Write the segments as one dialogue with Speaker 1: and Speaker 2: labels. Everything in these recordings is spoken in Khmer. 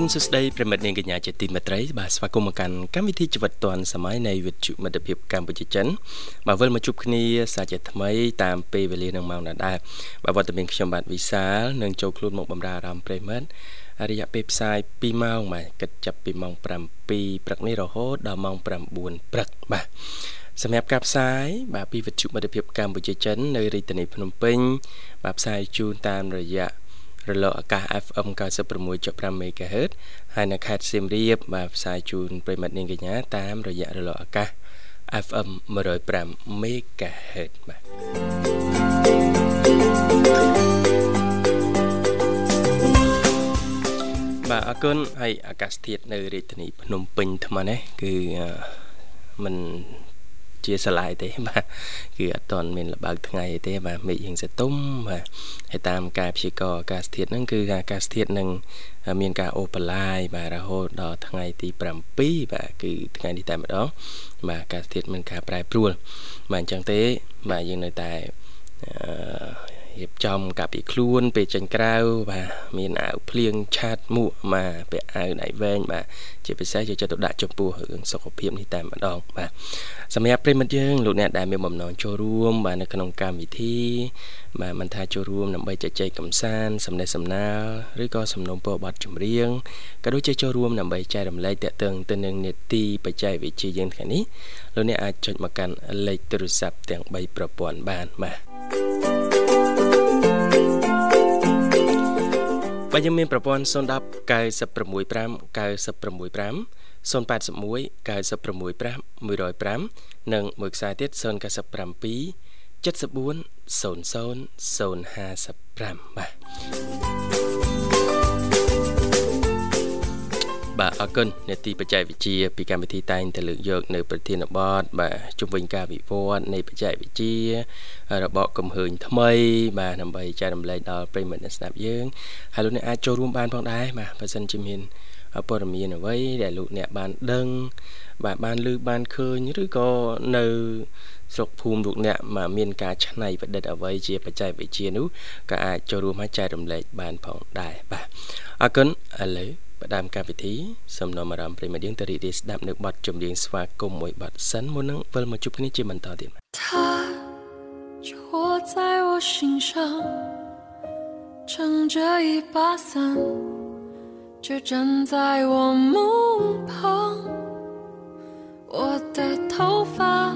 Speaker 1: នសុស្ដីប្រិមិត្តនាងកញ្ញាជាទីមេត្រីបាទស្វាគមន៍មកកាន់កម្មវិធីជីវិតឌွန်សម័យនៃវិទ្យុមិត្តភាពកម្ពុជាចិនបាទវិលមកជួបគ្នាសាជាថ្មីតាមពេលវេលានឹងម៉ោងដដែលបាទវត្តមានខ្ញុំបាទវិសាលនឹងចូលខ្លួនមកបំរើអារម្មណ៍ប្រិមិត្តរយៈពេលផ្សាយ2ម៉ោងបាទគិតចាប់ពីម៉ោង7ព្រឹកនេះរហូតដល់ម៉ោង9ព្រឹកបាទសម្រាប់ការផ្សាយបាទពីវិទ្យុមិត្តភាពកម្ពុជាចិននៅរាជធានីភ្នំពេញបាទផ្សាយជូនតាមរយៈ រលកអាកាស FM 96.5 MHz ហើយនៅខេត្តសៀមរាបបាទផ្សាយជូនប្រិមិត្តនាងកញ្ញាតាមរយៈរលកអាកាស FM 105 MHz បាទបាទអរគុណហើយអាកាសធាតុនៅរាជធានីភ្នំពេញថ្មនេះគឺមិន ជាស្រឡាយទេបាទគឺអត់តន់មានលបើកថ្ងៃទេបាទមេឃរៀងសតុំបាទហើយតាមការព្យាករណ៍អាកាសធាតុហ្នឹងគឺអាកាសធាតុនឹងមានការអូបឡាយបាទរហូតដល់ថ្ងៃទី7បាទគឺថ្ងៃនេះតែម្ដងបាទអាកាសធាតុមានការប្រែប្រួលបាទអញ្ចឹងទេបាទយើងនៅតែអឺ រៀបចំកាពីខ្លួន ពេលចេញក្រៅបាទមានអាវភ្លៀងឆាតមួកបាទពាក់អាវដៃវែងបាទជាពិសេសយកចិត្តទុកដាក់ចំពោះរឿងសុខភាពនេះតែម្ដងបាទសម្រាប់ប្រិមិត្តយើងលោកអ្នកដែលមានបំណងចូលរួមបាទនៅក្នុងកម្មវិធីបាទមិនថាចូលរួមដើម្បីជជែកកម្សាន្តសំណេះសំណាលឬក៏សំណូមពរបទចម្រៀងក៏ដូចជាចូលរួមដើម្បីចែករំលែកតកតឹងទៅនឹងនេតិបច្ចេកវិទ្យាយើងថ្ងៃនេះលោកអ្នកអាចចុចមកកាន់លេខទូរស័ព្ទទាំង3ប្រព័ន្ធបានបាទ បាទយើងមានប្រព័ន្ធ010 965 965 081 965 105និងមួយខ្សែទៀត097 74 00 055បាទ បាទអរគុណនេតិបច្ចេកវិទ្យាពីកម្មវិធីតែងតែលើកយកនៅប្រធានបទបាទជំវិញការវិវត្តនៃបច្ចេកវិទ្យារបបកំហើញថ្មី បាទដើម្បីចែករំលែកដល់ប្រិយមិត្តអ្នកស្ដាប់យើងហើយលោកអ្នកអាចចូលរួមបានផងដែរបាទបើសិនជាមានព័ត៌មានអ្វីដែលលោកអ្នកបានដឹង បាទបានឮបានឃើញឬក៏នៅស្រុកភូមិលោកអ្នកមកមានការច្នៃប្រឌិតអ្វីជាបច្ចេកវិទ្យានោះក៏អាចចូលរួមមកចែករំលែកបានផងដែរបាទអរគុណឥឡូវ ផ្ដើមកម្មវិធីសំណុំអារម្មណ៍ប្រិមត្តយើងទៅរីករាយស្ដាប់នៅបទចម្រៀងស្វាគមន៍មួយបទសិនមុននឹងវិលមកជួបគ្នាជាបន្តទៀត
Speaker 2: 他就握在我心上撑着一把伞却站在我梦旁我的头发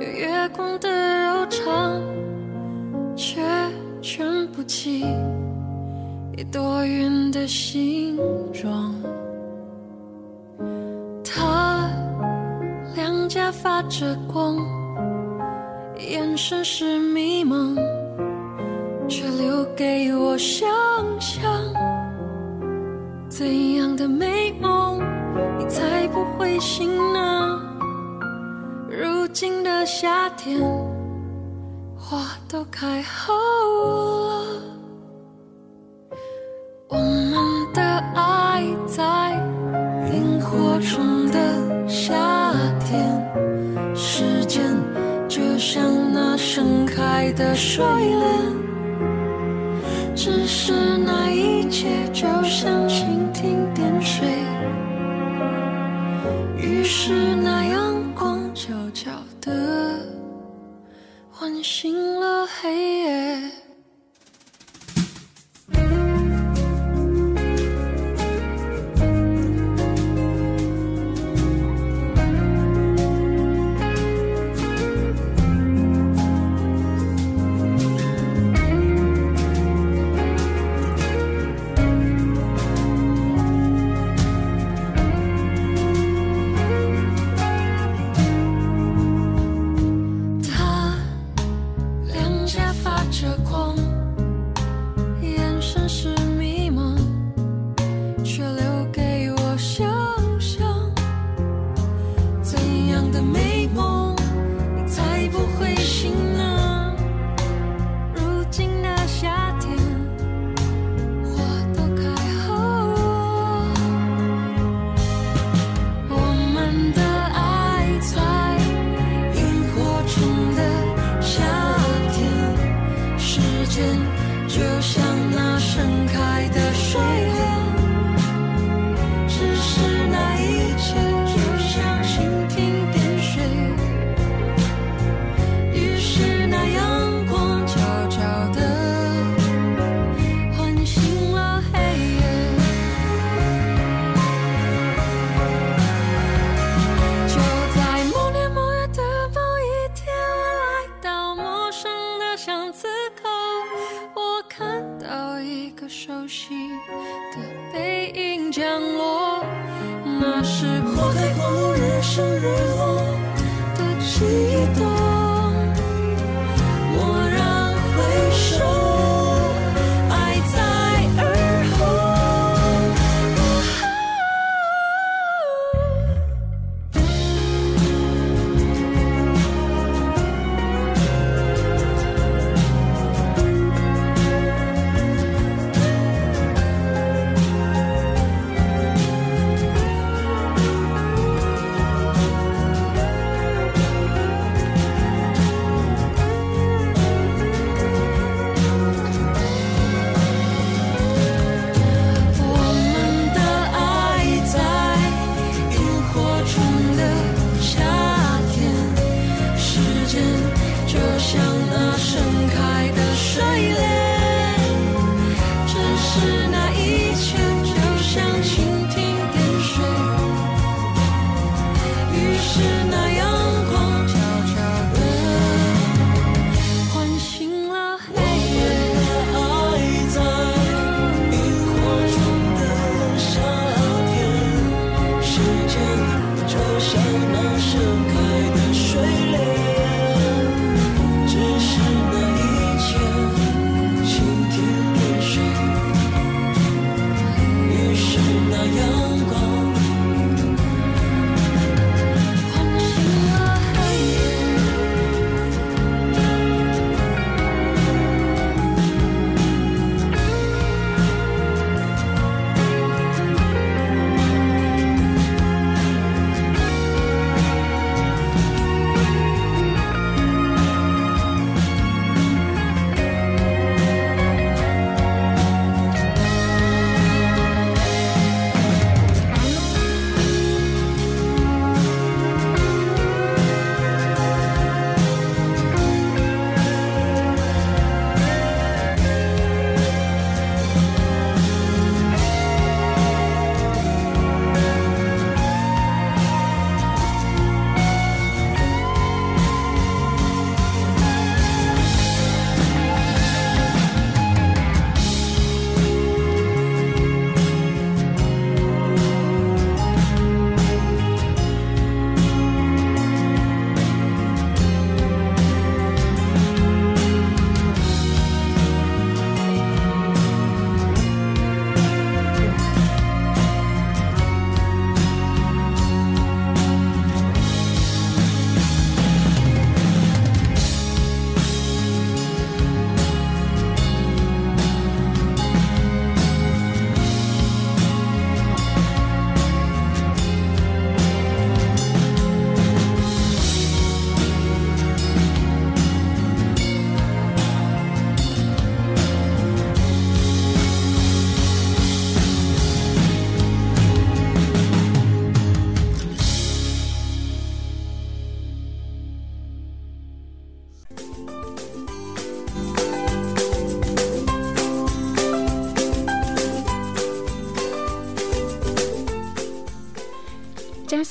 Speaker 2: 有月光的柔长却卷不起 一朵云的形状，他两颊发着光，眼神是迷茫，却留给我想象。怎样的美梦，你才不会醒呢？如今的夏天，花都开好了。中的夏天，时间就像那盛开的睡莲，只是那一切就像
Speaker 3: 晴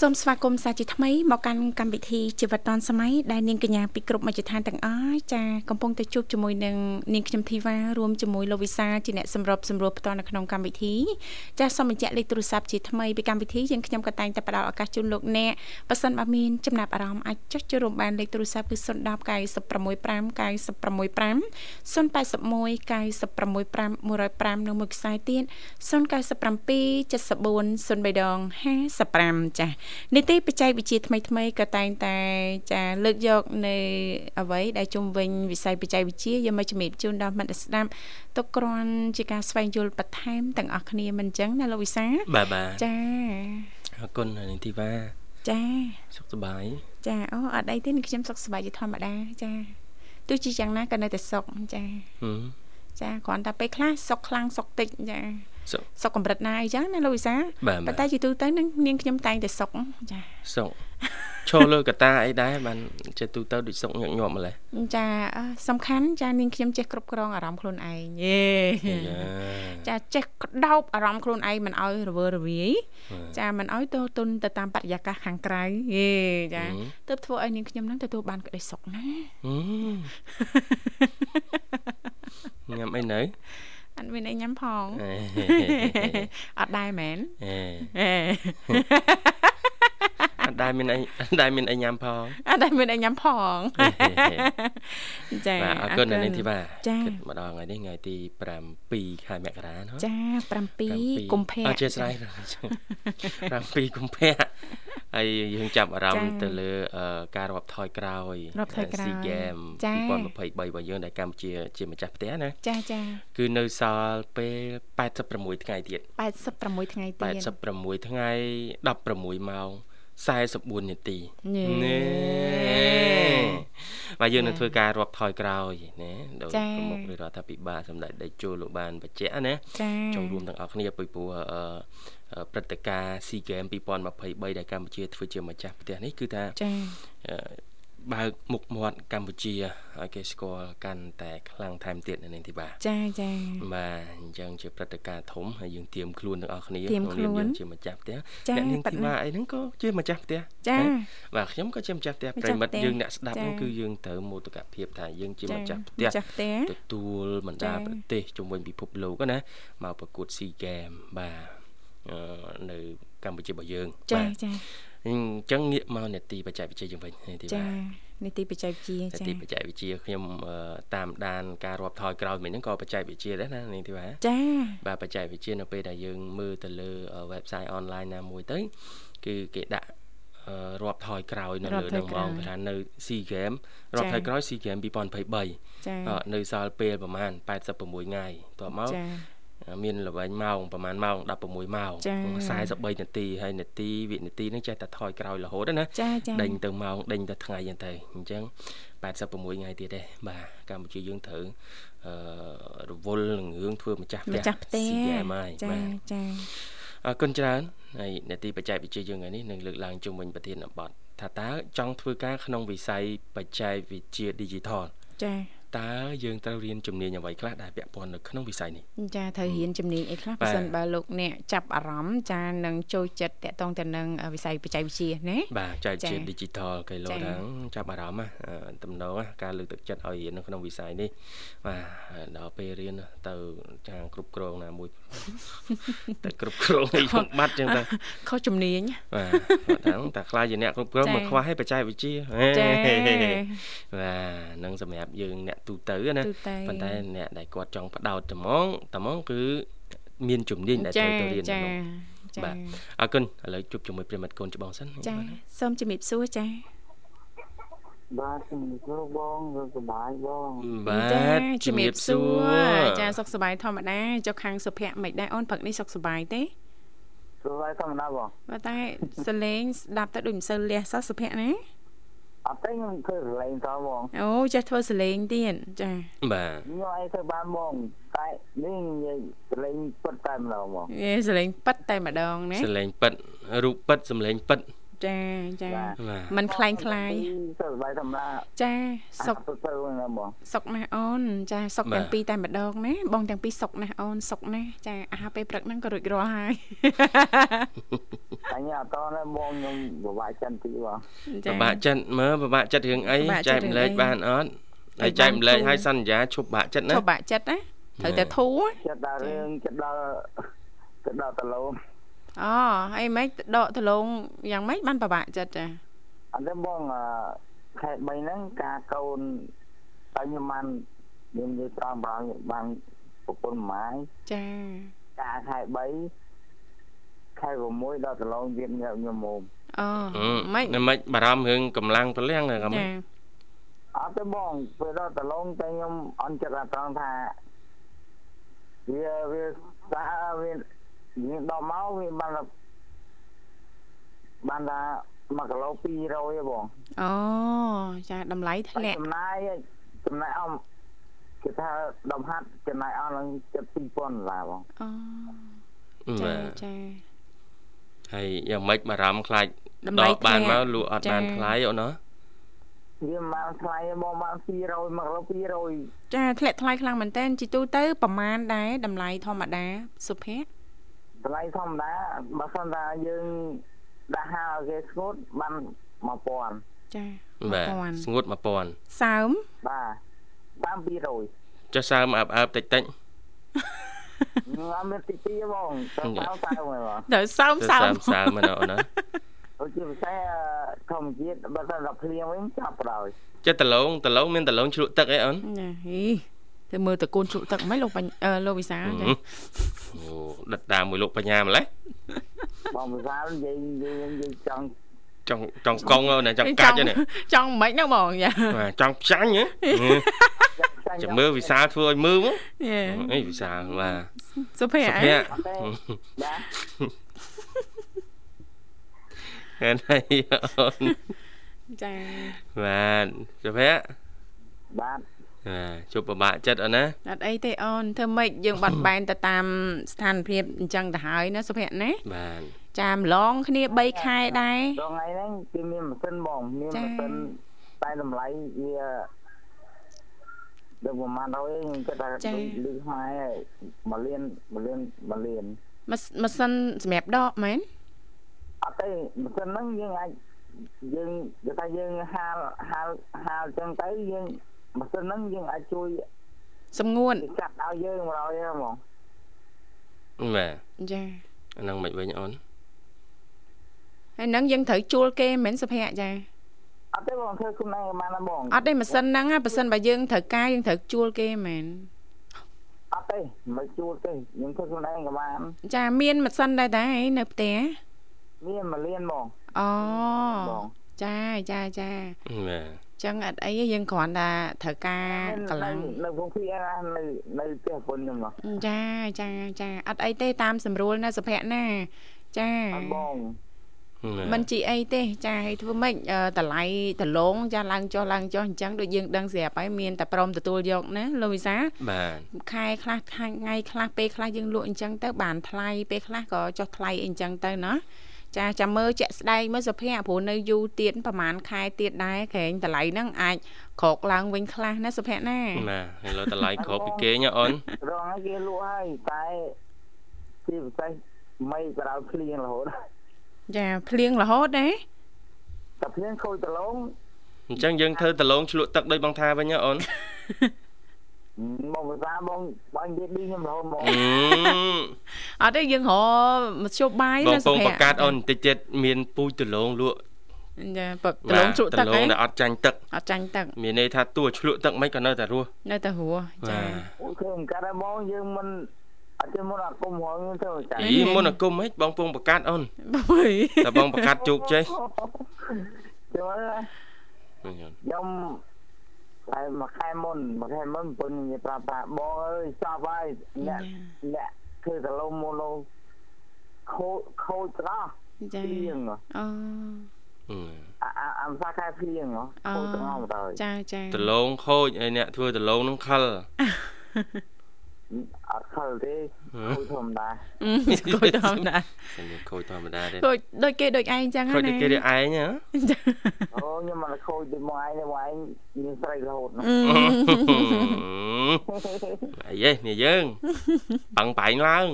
Speaker 3: សសូមស្វាគមន៍សាជាថ្មីមកកាន់កម្មវិធីជីវិតឌុនសម័យដែលនាងកញ្ញាពីគ្រប់មជ្ឈដ្ឋានទាំងអស់ចាកំពុងតែជួបជាមួយនឹងនាងខ្ញុំធីវ៉ារួមជាមួយលោកវិសាជាអ្នកសម្របសម្រួលផ្ទាល់នៅក្នុងកម្មវិធីចាសសូមបញ្ជាក់លេខទូរស័ព្ទជាថ្មីពីកម្មវិធីយើងខ្ញុំក៏តែងតែផ្ដល់ឱកាសជូនលោកអ្នកប៉ះសិនបើមានចំណាប់អារម្មណ៍អាចចុចចូលរួមបានលេខទូរស័ព្ទគឺ010 965 965 081 965 105និងមួយខ្សែទៀត097 74 03ដង55ចានីតិបច្ចេកវិទ្យាថ្មីថ្មីក៏តែងតែចាលើកយកនៅអ្វីដែលជុំវិញវិស័យបច្ចេកវិទ្យាយកមកជំរាបជូនដល់មិត្តស្ដាប់ទុកគ្រាន់ជាការស្វែងយល់បន្ថែមទាំងអស់គ្នាមិនអញ្ចឹងណាលោកវិសា
Speaker 1: បាទបាទ
Speaker 3: ចា
Speaker 1: អរគុណនាងធីវ៉ា
Speaker 3: ចា
Speaker 1: សុខសប្បាយ
Speaker 3: ចាអូអត់អីទេនេះខ្ញុំសុខសប្បាយជាធម្មតាចាទោះជាយ៉ាងណាក៏នៅតែសុខចា
Speaker 1: ហឹម
Speaker 3: ចាគ្រាន់តែពេលខ្លះសុខខ្លាំងសុខតិចចា
Speaker 1: សុខ
Speaker 3: សុខកម្រិតណាអីចឹងណាលោកវិសា
Speaker 1: បាទបាទ
Speaker 3: ប៉ុន្តែជាទូទៅនឹងនាងខ្ញុំតែងតែសុខចា
Speaker 1: សុខឈរលើកតាអីដែរបានចេះទូទៅដូចសុកញឹកញាប់ម្លេះ
Speaker 3: ចាអឺសំខាន់ចានាងខ្ញុំចេះគ្រប់គ្រងអារម្មណ៍ខ្លួនឯងយេ
Speaker 1: យ៉ា
Speaker 3: ចាចេះក្តោបអារម្មណ៍ខ្លួនឯងមិនឲ្យរវើរវាយ
Speaker 1: បាទ
Speaker 3: ចាមិនឲ្យទៅទុនទៅតាមបរិយាកាសខាងក្រៅយេចា
Speaker 1: ហឹម
Speaker 3: ទើបធ្វើឲ្យនាងខ្ញុំនឹងទទួលបានក្តីសុខណា
Speaker 1: ហឹមញ៉ាំអីនៅ
Speaker 3: អ ត់មានអីញ៉ាំផង
Speaker 1: អេ
Speaker 3: អត់ដែរមែន
Speaker 1: អេ
Speaker 3: ហេ
Speaker 1: អអត់ដែលមានអីអត់ដែលមានអីញ៉ាំផង
Speaker 3: អត់ដែលមានអីញ៉ាំផង
Speaker 1: ចាបាទអរគុណនាងធីវ៉ាគិតម្ដងថ្ងៃនេះថ្ងៃទី7ខែមករាណា
Speaker 3: ចា7កុម្ភៈ
Speaker 1: អធិស្ឋាន7កុម្ភៈហើយយើងចាប់អារម្មណ៍ទៅលើការរាប់ថយក្រោយ
Speaker 3: រាប់ថយក្រោយ SEA
Speaker 1: Games 2023របស់យើងដែលកម្ពុជាជាម្ចាស់ផ្ទះណា
Speaker 3: ចាចា
Speaker 1: គឺនៅសល់ពេល86ថ្ងៃទៀត
Speaker 3: 86ថ្ងៃទៀត
Speaker 1: 86ថ្ងៃ16ម៉ោង 44នាទី
Speaker 3: នេះ
Speaker 1: បាទយើងនឹងធ្វើការរាប់ថយក្រោយណាដោយប្រមុខរដ្ឋាភិបាលសម្ដេចតេជោលោកបានបញ្ជាក់ណាចូលរួមទាំងអស់គ្នាពីព្រោះព្រឹត្តិការណ៍ SEA Games 2023ដែលកម្ពុជាធ្វើជាម្ចាស់ផ្ទះនេះគឺថា
Speaker 3: ចា
Speaker 1: បើកមុខមាត់កម្ពុជាឲ្យគេស្គាល់កាន់តែខ្លាំងថែមទៀតនៅនេះទីបាទ
Speaker 3: ចាចា
Speaker 1: បាទអញ្ចឹងជាព្រឹត្តិការណ៍ធំហើយយើងត្រៀមខ្លួនទាំងអស់គ្នា
Speaker 3: ក្នុងនាមយើង
Speaker 1: ជាម្ចាស់ផ្ទះអ្នកនាងទីបាទអីហ្នឹងក៏ជាម្ចាស់ផ្ទះ
Speaker 3: ចា
Speaker 1: បាទខ្ញុំក៏ជាម្ចាស់ផ្ទះប្រិមិត្តយើងអ្នកស្ដាប់ហ្នឹងគឺយើងត្រូវមោទកភាពថាយើងជាម្ចាស់ផ្ទះទទួលបណ្ដាប្រទេសជុំវិញពិភពលោកណាមកប្រកួត SEA Games បាទនៅកម្ពុជារបស់យើង
Speaker 3: ចាចា
Speaker 1: អញ្ចឹងងាកមកនេតិបច្ចេកវិទ្យាយើងវិញ
Speaker 3: នេះទីបាទចានីតិបច្ចេកវិទ្យា
Speaker 1: ចានីតិបច្ចេកវិទ្យាខ្ញុំតាមដានការរាប់ថយក្រោយមិញហ្នឹងក៏បច្ចេកវិទ្យាដែរណានេះទីបាទ
Speaker 3: ចា
Speaker 1: បាទបច្ចេកវិទ្យានៅពេលដែលយើងមើលទៅលើ website online ណាមួយទៅគឺគេដាក់រាប់ថយក្រោយនៅលើនឹងបងថានៅ SEA Game រាប់ថយក្រោយ SEA Game 2023នៅសល់ពេលប្រហែល86ថ្ងៃតបមក មានល្បែងម៉ោងប្រហែលម៉ោង16ម៉ោង43នាទីហើយនាទីវិនាទីហ្នឹងចេះតែថយក្រោយរហូតណាដេញទៅម៉ោងដេញទៅថ្ងៃហ្នឹងទៅអញ្ចឹង86ថ្ងៃទៀតទេបាទកម្ពុជាយើងត្រូវអឺរវល់នឹងរឿងធ្វើម្ចាស់ផ្ទះ
Speaker 3: ម្ចាស់ផ្ទះចាចា
Speaker 1: អរគុណច្រើនហើយនាទីបច្ចេកវិទ្យាយើងថ្ងៃនេះនឹងលើកឡើងជុំវិញប្រធានបទថាតើចង់ធ្វើការក្នុងវិស័យបច្ចេកវិទ្យា Digital
Speaker 3: ចា
Speaker 1: តើយើងត្រូវរៀនជំនាញអ្វីខ្លះដែលពាក់ព័ន្ធនៅក្នុងវិស័យនេះ
Speaker 3: ចាត្រូវរៀនជំនាញអីខ្លះបើសិនបើលោកអ្នកចាប់អារម្មណ៍ចានឹងចូលចិត្តតកតងទៅនឹងវិស័យបច្ចេកវិទ្យាណា
Speaker 1: បាទចែកជា digital គេលោកហ្នឹងចាប់អារម្មណ៍តំណងការលើកទឹកចិត្តឲ្យរៀននៅក្នុងវិស័យនេះបាទដល់ពេលរៀនទៅចាគ្រប់គ្រងណាមួយតែគ្រប់គ្រងនេះខ្ញុំបាត់ចឹងទៅ
Speaker 3: ខុសជំនាញ
Speaker 1: បាទហ្នឹងតែខ្លាចជាអ្នកគ្រប់គ្រងមកខ្វះឲ្យបច្ចេកវិទ្យា
Speaker 3: ចា
Speaker 1: បាទនឹងសម្រាប់យើងអ្នកទូទៅណាប៉ុន្តែអ្នកដែលគាត់ចង់បដោតត្មងត្មងគឺ មានជំនាញដែលត្រូវទៅរៀន
Speaker 3: ក្នុង
Speaker 1: បាទអរគុណឥឡូវជួបជាមួយប្រិមិត្តកូនច្បងសិន
Speaker 3: ចាសូមជំរាបសួរចា
Speaker 4: បាទជំរាបសួរបងសុខសប្បាយបង
Speaker 1: បាទ
Speaker 3: ជំរាបសួរចាសុខសប្បាយធម្មតាចុះខាងសុភ័ក្រមិនដែរអូនព្រឹកនេះសុខសប្បាយទេ
Speaker 4: សុខសប្បាយធម្មតាបង
Speaker 3: បាទតែសលេងស្ដាប់ទៅដូចមិនសូវលះសោះសុភ័ក្រណា
Speaker 4: អត់ទេខ្ញុំធ្វើសលេងតហ្មង
Speaker 3: អូចេះធ្វើសលេងទៀតចា
Speaker 1: បាទ
Speaker 4: ខ្ញុំអីធ្វើបានហ្មងតែនេះនិយាយសលេងពិតតែម្ដងហ្មង
Speaker 3: យេសលេងពិតតែម្ដងណា
Speaker 1: សលេងពិតរូបពិតសលេងពិត
Speaker 3: ចាចាมันคล้ายคล้าย
Speaker 4: សុខសប្បាយធម្មតា
Speaker 3: ចាសុខ
Speaker 4: ទៅណាបង
Speaker 3: សុខណាស់អូនចាសុខទាំងពីរតែម្ដងណាបងទាំងពីរសុខណាស់អូនសុខណាស់ចាអាហារពេលព្រឹកហ្នឹងក៏រួចរាល់ហើយ
Speaker 4: អញអត់តណាបងខ្ញុំពិបាកចិត្តទីបង
Speaker 1: ពិបាកចិត្តមើលពិបាកចិត្តរឿងអីចែកម្លែកបានអត់ហើយចែកម្លែកឲ្យសន្យាឈប់បាក់ចិត្តណា
Speaker 3: ឈប់បាក់ចិត្តណាត្រូវតែធូរ
Speaker 4: ចិត្តដល់រឿងចិត្តដល់ចិត្តដល់តលោ
Speaker 3: អូហើយម៉េចដកដលងយ៉ាងម៉េចបានពិបាកចិត្តចា
Speaker 4: អត់ទេបងខែ3ហ្នឹងការកូនតែខ្ញុំបានខ្ញុំនិយាយត្រង់បងបានប្រពន្ធម៉ាយ
Speaker 3: ចា
Speaker 4: ការខែ3ខែ6ដល់ដលងទៀតខ្ញុំមុំ
Speaker 3: អូ
Speaker 1: ម៉េចម៉េចបារម្ភរឿងកម្លាំងប្រលាំងហ្នឹង
Speaker 3: ចា
Speaker 4: អត់ទេបងពេលដល់ដលងតែខ្ញុំអន់ចិត្តត្រង់ថាវាវាស្អាវាយើង ដល់មកវាបានបានថា1គីឡូ200ហ៎បង
Speaker 3: អូចាតម្លៃធ្លាក់
Speaker 4: ចំណាយចំណាយអស់គេថាដុំហាត់ចំណាយអស់ឡើង7 2000ដុល្លារបង
Speaker 3: អូចាចា
Speaker 1: ហើយយ៉ាងម៉េចបារម្ភខ្លាចដកបានមកលក់អត់បានថ្លៃអូនណា
Speaker 4: វាមកថ្លៃមកមក200មកគីឡូ200
Speaker 3: ចាធ្លាក់ថ្លៃខ្លាំងមែនតើជីទូទៅប្រមាណដែរតម្លៃធម្មតាសុភ័ក្រ
Speaker 4: តម្លៃធម្មតាបើសិនថាយើងដាក់ហាលគេស្ងួតបាន1000
Speaker 3: ចា
Speaker 1: បាទស្ងួត1000
Speaker 3: សើម
Speaker 4: បាទបាន200
Speaker 1: ចុះសើមអើបអើបតិចតិច
Speaker 4: អត់មានទីទីបងទៅសើមសើមហ្មង
Speaker 3: ទៅសើមសើម
Speaker 1: សើមសើមណាអូនណា
Speaker 4: សដូចជាភាសាធម្មជាតិបើសិនតែភ្លៀងវិញចាប់ប្រយ
Speaker 1: ចិត្តដលងដលងមានដលងជ្រក់ទឹកអីអូន
Speaker 3: ណាហី ទៅមើលតកូនជ្រក់ទឹកហ្មងលោកបាញ់អឺលោកវិសាលចា
Speaker 1: អូដិតតាមមួយលោកបញ្ញាម្លេះ
Speaker 4: បងភាសានិយាយនិយាយនិយាយចង់
Speaker 1: ចង់ចង់កង់អូនណាចង់កាច់ហ្នឹង
Speaker 3: ចង់មិនហ្នឹងបងចា
Speaker 1: បាទចង់ផ្ចាញ់ហ៎
Speaker 4: ចាញ់
Speaker 1: ចាំមើលវិសាលធ្វើឲ្យមើលមក
Speaker 3: យេ
Speaker 1: អីវិសាលបាទ
Speaker 3: សុភ័ក្រ
Speaker 1: សុ
Speaker 3: អី
Speaker 1: ភ័ក្រ
Speaker 4: អត់ទេបាទ
Speaker 1: ហេតុអីអូន
Speaker 3: ចា
Speaker 1: បាទសុភ័ក្រ
Speaker 4: បាទ
Speaker 1: បាទ ជប់ពិបាកចិត្តអូនណា
Speaker 3: អត់អីទេអូនធ្វើម៉េចយើងបាត់បែនទៅតាមស្ថានភាពអញ្ចឹងទៅហើយណាសុភ័ក្រណា
Speaker 1: បាទ
Speaker 3: ចាម្លងគ្នា3ខែដែរ
Speaker 4: ដល់ថ្ងៃហ្នឹងគេមានម៉ាស៊ីនបងមាន
Speaker 3: ចា៎
Speaker 4: ម៉ាស៊ីនតែតម្លៃវាដល់ប្រហែលហើយខ្ញុំគិតថា
Speaker 3: ចា៎
Speaker 4: លឺខ្មែរហើយមួយលានមួយលានមួយលាន
Speaker 3: ម៉ាសម៉ាស៊ីនសម្រាប់ដកមែន
Speaker 4: អត់ទេម៉ាស៊ីនហ្នឹងយើងអាចយើងគេថាយើងហាលហាលហាលចឹងទៅយើង ម៉ាស៊ីនហ្នឹងយើងអាចជួយ
Speaker 3: សំងួន
Speaker 4: គេកាត់ឲ្យយើងមកហើយហ្មង
Speaker 1: បាទ
Speaker 3: ចា
Speaker 1: អាហ្នឹងមិនវិញអូន
Speaker 3: ហើយនឹងយើងត្រូវជួលគេមែនសុភ័ក្រចា
Speaker 4: អត់ទេបងធ្វើខ្លួនឯងបានណាបង
Speaker 3: អត់ទេម៉ាស៊ីនហ្នឹងណាប៉ះសិនបើយើងត្រូវការយើងត្រូវជួលគេមែន
Speaker 4: អត់ទេមិនជួលទេខ្ញុំធ្វើខ្លួនឯងក៏បាន
Speaker 3: ចាមានម៉ាស៊ីនដែរដែរនៅផ្ទះ
Speaker 4: មានមួយលានបង
Speaker 3: អូ
Speaker 4: បង
Speaker 3: ចាចាចា
Speaker 1: បាទ
Speaker 3: ចឹងអត់អីទេយើងគ្រាន់តែត្រូវការកម្លាំង
Speaker 4: នៅក្នុងភីណានៅនៅផ្ទះពុនខ្ញុំមក
Speaker 3: ចាចាចាអត់អីទេតាមស្រួលណាសុភ័ក្រណាចា
Speaker 4: អត់បង
Speaker 3: មិនជីអីទេចាហើយធ្វើម៉េចអឺតម្លៃដលងចាឡើងចុះឡើងចុះអញ្ចឹងដូចយើងដឹងស្រាប់ហើយមានតែព្រមទទួលយកណាលោកវិសា
Speaker 1: បាទ
Speaker 3: ខែខ្លះថ្ងៃខ្លះពេលខ្លះយើងលក់អញ្ចឹងទៅបានថ្លៃពេលខ្លះក៏ចុះថ្លៃអីអញ្ចឹងទៅណា ចាចាំមើលជាក់ស្ដែងមើលសុភ័ក្រព្រោះនៅយូរទៀតប្រហែលខែទៀតដែរក្រែងតម្លៃហ្នឹងអាចក្រោកឡើងវិញខ្លះណាសុភ័ក្រណា
Speaker 1: បាទហើយលើតម្លៃគ្រប់ពីគេញ៉អូន
Speaker 4: រងឲ្យគេលក់ហើយតែជាពិសេសមីក៏ដល់ភ្លៀងរហូត
Speaker 3: ចាភ្លៀងរហូតដែរ
Speaker 4: តែភ្លៀងខូចដលង
Speaker 1: អញ្ចឹងយើងធ្វើដលងឆ្លក់ទឹកដូចបងថាវិញញ៉អូន
Speaker 4: មកភាសាបងបងនិយាយឌីខ្ញុំរហូតមក
Speaker 1: អឺ
Speaker 3: អត់ទេយើងរកមធ្យោបាយ
Speaker 1: បង
Speaker 3: ណា
Speaker 1: ព
Speaker 3: សុ
Speaker 1: ង
Speaker 3: ភ័
Speaker 1: ប
Speaker 3: ក្រ
Speaker 1: កាត់អូនបន្តិចទៀតមានពូជដលងលក់
Speaker 3: ចាបកដលងជ្រក់ទឹក
Speaker 1: ដល
Speaker 3: ឯ
Speaker 1: ង
Speaker 3: ង
Speaker 1: ដែលអត់ចាញ់ទឹក
Speaker 3: អត់ចាញ់ទឹក
Speaker 1: មានន័យថាតួឆ្លក់ទឹកមិនក៏នៅតែរស់
Speaker 3: នៅតែរស់ចា
Speaker 1: បាទ
Speaker 4: អូខេមិនកាត់ដែរបងយើងមិនអត់ទេមុនអត់គុំហងយើងធ្វើចា
Speaker 1: អីមុនអាគុំហិចបងពងបកាត់អូន
Speaker 3: បុយ
Speaker 1: តែបងបកាត់ជោគជ័យ
Speaker 4: ចូលខ្ញុំ តែមួយខែមុនមួយខែមុនពុននិយាយប្រាប់ថាបងអើយចប់ហើយអ្នកអ្នកធ្វើដលងមុននោះខូចខូចត្រោះ
Speaker 3: ចា
Speaker 4: ភ្លៀង
Speaker 3: អូ
Speaker 4: អាអាអាភាសាខែភ្លៀងហ៎ខូចត្រង់មកទៅ
Speaker 3: ចាចា
Speaker 1: ដលងខូចហើយអ្នកធ្វើដលងនឹងខល
Speaker 4: អត់ខលទេខូចធម្មតា
Speaker 3: អឺគួយធម្មតា
Speaker 1: តែមានខូចធម្មតាទេ
Speaker 3: គួយដូចគេដូចឯងចឹង
Speaker 1: ខូច
Speaker 3: ណា
Speaker 1: តែគេរៀកឯងហ៎
Speaker 4: អូខ្ញុំមិនខូចទេមកឯងទេមកឯងមានស្រីរហូតណា
Speaker 1: អីហេនេះយើងបាំងបែងឡើង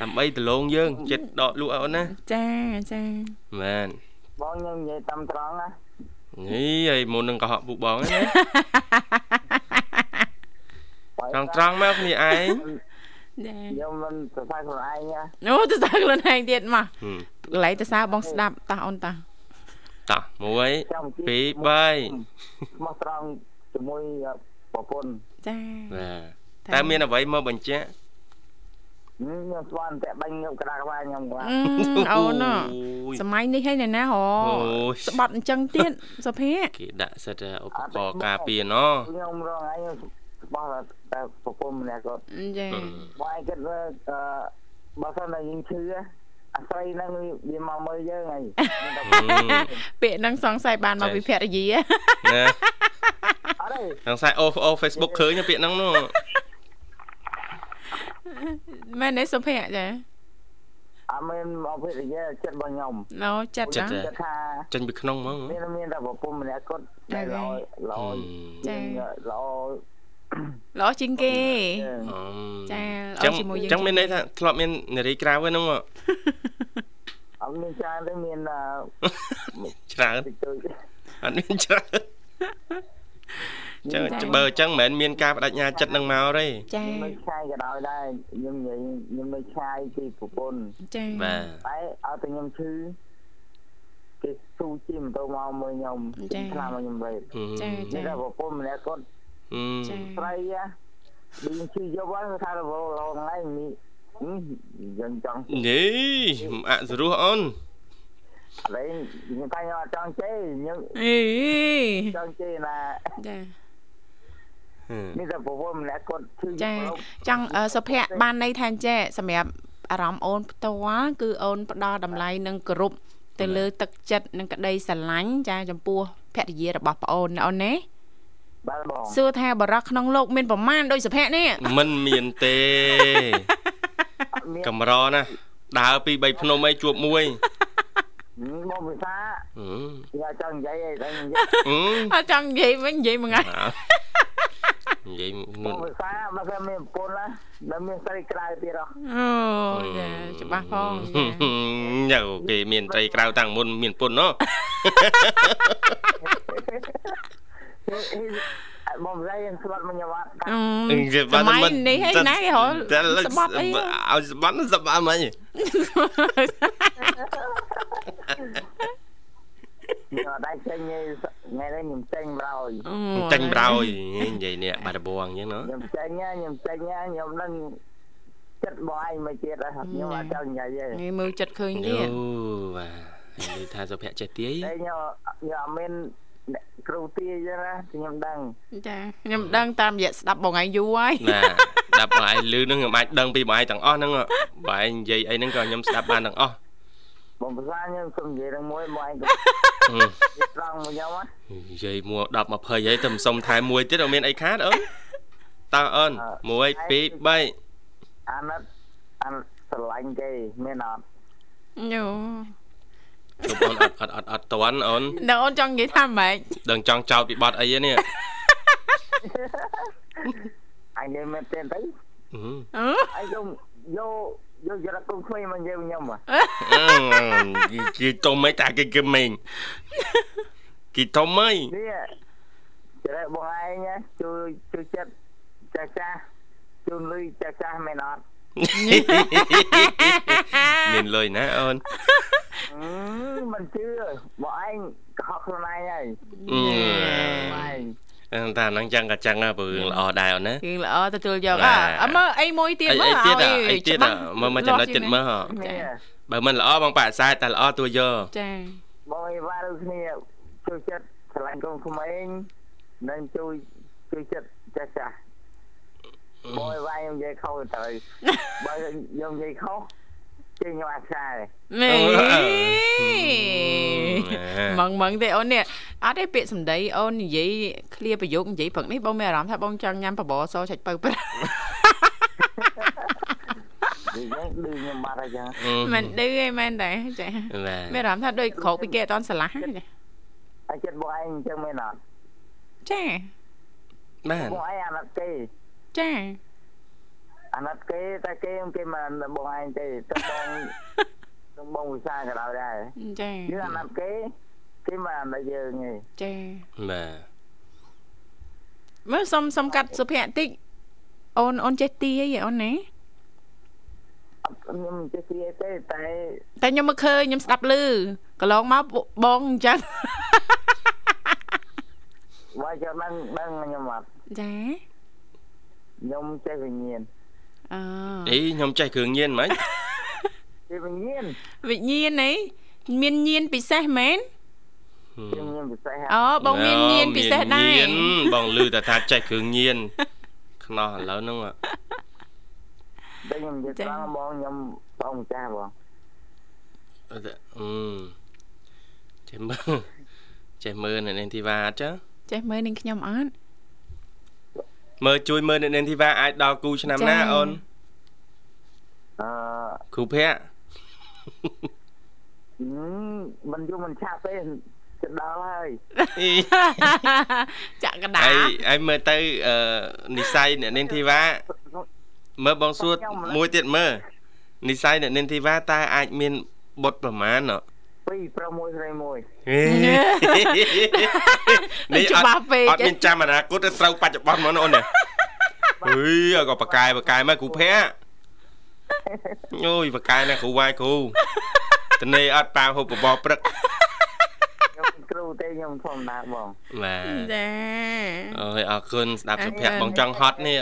Speaker 1: ដើម្បីដលងយើងចិត្តដកលក់ឲ្យអូនណា
Speaker 3: ចាចា
Speaker 1: មែន
Speaker 4: បងខ្ញុំនិយាយតាមត្រង់ណា
Speaker 1: នេះហើយមុននឹងកុហកពូបងហ្នឹងណា ត្រង់ត្រង់មកគ្នាឯង
Speaker 3: ចា
Speaker 4: ខ្ញុំមិនសរសើរខ្លួនឯងណា
Speaker 3: អូទៅសើខ្លួនឯងទៀតមក
Speaker 1: ហឹម
Speaker 3: កន្លែងទៅសើបងស្ដាប់តោះអូនតោះ
Speaker 1: តោះ1
Speaker 4: ចាំជិះ
Speaker 1: 2 3
Speaker 4: មកត្រង់ជាមួយប្រពន្ធ
Speaker 3: ចា
Speaker 1: បាទតែមានអ្វីមកបញ្ជាក់
Speaker 4: ខ្ញុំស្វានតែបាញ់ខ្ញុំក្តារក្បាលខ្ញុំគាត់
Speaker 3: អឺអូនណា
Speaker 1: អូយ
Speaker 3: សម័យនេះហើយណែណាហ
Speaker 1: អូយ
Speaker 3: ស្បត់អញ្ចឹងទៀតសុភ័ក្រ
Speaker 1: គេដាក់សិតឧបករណ៍ការពារណោះ
Speaker 4: ខ្ញុំរងឯង បោះតែប្រពន្ធម្នាក់គាត់
Speaker 3: ចា
Speaker 4: បងឯងគិតថាអឺបើសិនតែយើងឈឺអាស្រ័យហ្នឹងវាមកមើលយើងហើយ
Speaker 3: ពាក្យហ្នឹងសង្ស័យបានមកពីភរិយា
Speaker 1: ណា
Speaker 4: អត់ទេ
Speaker 1: ខាងខ្សែអូអូ Facebook ឃើញពាក្យហ្នឹងនោះ
Speaker 3: មែនទេសុភ័ក្រចា
Speaker 4: អត់មានមកវិទ្យាចិត្តរបស់ខ្ញុំ
Speaker 3: ណូចិត្តចា
Speaker 4: ចិត្តថា
Speaker 1: ចេញពីក្នុងហ្មង
Speaker 4: មានមានតែប្រពន្ធម្នាក់គាត់តែល្អល្អជាងល្អ
Speaker 3: ល្អជាងគេ
Speaker 1: អឺ
Speaker 3: ចាល្អ
Speaker 1: ចឹង
Speaker 3: ជាមួយយើង
Speaker 1: ចឹងមានន័យថាធ្លាប់មាននារីក្រៅហ្នឹងមក
Speaker 4: អត់មានច្រើនទេមាន
Speaker 1: ច្រើន
Speaker 4: តិចតួច
Speaker 1: អត់មានច្រើនចឹងបើអញ្ចឹងមិនមែនមានការបដិញ្ញាចិត្តនឹងមកទេ
Speaker 3: ចា
Speaker 4: ខ្ញុំនៅឆ្ងាយក៏ដោយដែរខ្ញុំនិយាយខ្ញុំនៅឆ្ងាយពីប្រពន្ធ
Speaker 3: ចា
Speaker 1: បាទ
Speaker 4: តែឲ្យតែខ្ញុំឈឺស៊ូជិះម៉ូតូមកមើលខ្ញុំខ្លាំងមកខ្ញុំវិញ
Speaker 3: ចាចា
Speaker 4: តែប្រពន្ធម្នាក់គាត់ ចាស្រីហ៎ឌីជិះយកវិញថារវល់រហូតថ្ងៃនេះយើងចង់
Speaker 1: យីអសរោះអូន
Speaker 4: ឥឡូវខ្ញុំតែខ្ញុំអត់ចង់ជេរខ្ញុំ
Speaker 3: អី
Speaker 4: ចង់ជេរណា
Speaker 3: ចា
Speaker 4: នេះតែប្រពន្ធម្នាក់គាត់ឈឺ
Speaker 3: ចាចង់សុភ័ក្របានន័យថាចេះសម្រាប់អារម្មណ៍អូនផ្ទាល់គឺអូនផ្ដល់តម្លៃនិងគោរពទៅលើទឹកចិត្តនិងក្តីស្រឡាញ់ចាចំពោះភរិយារបស់ប្អូនណាអូនណា
Speaker 4: បាទបង
Speaker 3: សួរថាបរោះក្នុងលោកមានប្រមាណដោយសុភ័ក្រនេះ
Speaker 1: មិនមានទេកំរណាដើរពី3ភ្នំអីជួបមួយ
Speaker 4: មកភាសាយ៉ាចង់និយាយអីតែនិយាយ
Speaker 3: អត់ចង់និយាយវិញនិយាយមួយថ្ងៃ
Speaker 1: និយាយ
Speaker 4: មុនភាសាមកគេមានប្រពន្ធណាដល់មានស្រីក្រៅទៀតហ៎
Speaker 3: អូយ៉ាច្បាស់ផង
Speaker 1: យ៉ាគេមានស្រីក្រៅតាំងមុនមានពុនណោះ
Speaker 4: មកស្អីស្បាត់មកញ៉ាំអត់
Speaker 3: សម័យនេះហើយណាគេហៅស្បាត់អី
Speaker 1: ឲ្យស្បាត់ស្បាត់មិញ
Speaker 4: ខ្ញុំដៃចេញថ្ងៃនេះខ្ញុំចេញប្រោយ
Speaker 1: ចេញប្រោយនិយាយនេះបាត់ដបងអញ្ចឹងណា
Speaker 4: ខ្ញុំចេញខ្ញុំចេញខ្ញុំនឹងចិត្តបងឯងមកទៀតខ្ញុំអត់ចង់និយាយទេ
Speaker 3: នេះមើលចិត្តឃើញទៀត
Speaker 1: អូបាទនិយាយថាសុភ័ក្រចេះទាយ
Speaker 4: តែខ្ញុំខ្ញុំអត់មាន គ្រូទាយចឹងណាខ្ញុំដឹង
Speaker 3: ចាខ្ញុំដឹងតាមរយៈស្ដាប់បងឯងយូរហើយ
Speaker 1: ណាស្ដាប់បងឯងលឺនឹងខ្ញុំអាចដឹងពីបងឯងទាំងអស់ហ្នឹងបងឯងនិយាយអីហ្នឹងក៏ខ្ញុំស្ដាប់បានទាំងអស់
Speaker 4: បងភាសាខ្ញុំសុំនិយាយនឹងមួយមកឯងត្រង់មកខ្ញុំ
Speaker 1: និយាយមួ10 20ហើយទៅសុំថែមមួយទៀតអត់មានអីខាតអូនតើអូន1 2 3
Speaker 4: អាណិតអាណិតស្រឡាញ់គេមានអត់
Speaker 3: ញូ
Speaker 1: ជុំ អូនអត់អត់អត់អត់តន់អូន
Speaker 3: ដល់អូនចង់និយាយថាម៉េច
Speaker 1: ដឹងចង់ចោតពីបត់អីនេះ
Speaker 4: អញនិយាយមែនទេទៅអឺអញយកយកយកយកគុំខ្វៃមកនិយាយខ្ញុំហ៎
Speaker 1: គេទុំមិនតាគេគេមេងគេទុំមិន
Speaker 4: នេះចរបងឯងជួយជួយចិត្តចាស់ចាស់ជូនលុយចាស់ចាស់មែនអត់
Speaker 1: មានលុយណាអូន
Speaker 4: មិនជឿបងឯងកុហកខ្លួនឯងហើយ
Speaker 1: ឯងអឺតាហ្នឹងចឹងក៏ចឹងព្រោះរឿងល្អដែរអូនណា
Speaker 3: រឿងល្អទទួលយកអើមើលអីមួយទៀត
Speaker 1: មើលអីទៀតអីទៀតមើលមកចំណុចចិត្តមើលហ៎បើមិនល្អបងប៉ាក់ខ្សែតែល្អទួយក
Speaker 3: ចា
Speaker 4: បងអីវ៉ាដូចគ្នាជួយចិត្តឆ្លាញ់កូនក្មេងនិងជួយជួយចិត្តចាស់ចាស់ បងអីវ៉ាខ្ញុំនិយាយខុសទៅបើខ្ញុំនិយាយខុសចេញយកអាខ្សែ
Speaker 3: មេម៉ងម៉ងទេអូននេះអត់ទេពាក្យសម្ដីអូននិយាយឃ្លាប្រយោគនិយាយព្រឹកនេះបងមានអារម្មណ៍ថាបងចង់ញ៉ាំបបរសឆាច់ពៅប្រា
Speaker 4: ឌឺខ្ញុំបាត់ហើយចឹង
Speaker 3: មិនឌឺឯមែនតែចាមានអារម្មណ៍ថាដូចក្រោកពីគេអត់តស្រឡះទេ
Speaker 4: ហើយចិត្តបងឯងអញ្ចឹងមែនអត់
Speaker 3: ចា
Speaker 1: បាន
Speaker 4: បងឯងអាណិតគេ
Speaker 3: ចា
Speaker 4: អាណិតគេតែគេគេមិនបងឯងទេទៅបងទៅបងវិសាក៏ដោយដែរ
Speaker 3: ចា
Speaker 4: យើងអាណិតគេគេមិនអាណិតយើងទេ
Speaker 3: ចា
Speaker 1: បាទ
Speaker 3: មើលសុំសុំកាត់សុភ័ក្រតិចអូនអូនចេះទីអីអូនណា
Speaker 4: ខ្ញុំចេះទីទេតែ
Speaker 3: តែខ្ញុំមកឃើញខ្ញុំស្ដាប់ឮកន្លងមកបងអញ្ចឹង
Speaker 4: បើចាំដឹងដឹងខ្ញុំអត់
Speaker 3: ចា
Speaker 4: ខ្ញុំចេះវិញ្ញាណ
Speaker 3: អឺ
Speaker 1: អីខ្ញុំចេះគ្រឿងញៀនហ្មង
Speaker 4: ចេះវិញ្ញាណ
Speaker 3: វិញ្ញាណអីមានញៀនពិសេសមែន
Speaker 4: ញៀនពិសេស
Speaker 3: អូបងមានញៀនពិសេសដែរ
Speaker 1: បងលឺតែថាចេះគ្រឿងញៀនខ្នោះឥឡូវហ្នឹងតែ
Speaker 4: ខ្ញុំនិយាយត្រង់បងខ្ញុំបងម្ចាស់បង
Speaker 1: អឺចេះមើលចេះមើលនៅនាងធីវ៉ាអត់ចឹង
Speaker 3: ចេះមើលនាងខ្ញុំអត់
Speaker 1: មើលជួយមើលអ្នកនេនធីវ៉ាអាចដល់គូឆ្នាំណាអូន
Speaker 4: អឺ
Speaker 1: គ្រូភ័ក្រ
Speaker 4: មិនយូរមិនឆាប់ទេទៅដល់ហើយ
Speaker 3: ចាក់កដា
Speaker 1: ហើយហើយមើលទៅអឺនិស័យអ្នកនេនធីវ៉ាមើលបងសួតមួយទៀតមើលនិស័យអ្នកនេនធីវ៉ាតើអាចមានបុតប្រមាណអ
Speaker 4: ត់ 26នេះច្បាស់ពេ
Speaker 1: កអត់មានចាំអនាគតទេត្រូវបច្ចុប្បន្នហ្មងអូននេះអុយក៏បកកាយបកកាយមកគ្រូភ័ក្រអូយបកកាយណាគ្រូវាយគ្រូតនេអត់ប៉ាហូបបបព្រឹកគ្រូ
Speaker 4: ទេខ្ញុំធម្មតាបង
Speaker 1: បាទ
Speaker 3: ចា
Speaker 1: អូយអរគុណស្ដាប់សុភ័ក្របងចង់ហត់នេះ